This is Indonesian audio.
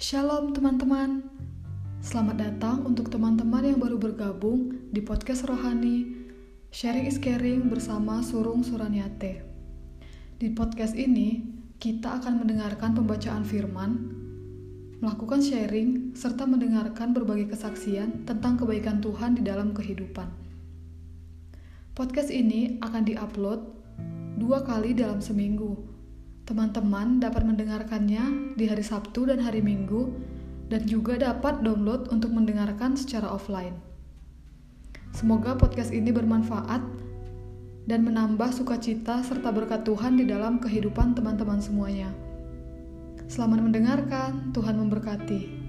Shalom teman-teman. Selamat datang untuk teman-teman yang baru bergabung di podcast Rohani Sharing is Caring bersama Surung Suraniate. Di podcast ini, kita akan mendengarkan pembacaan firman, melakukan sharing, serta mendengarkan berbagai kesaksian tentang kebaikan Tuhan di dalam kehidupan. Podcast ini akan diupload dua kali dalam seminggu Teman-teman dapat mendengarkannya di hari Sabtu dan hari Minggu, dan juga dapat download untuk mendengarkan secara offline. Semoga podcast ini bermanfaat dan menambah sukacita serta berkat Tuhan di dalam kehidupan teman-teman semuanya. Selamat mendengarkan, Tuhan memberkati.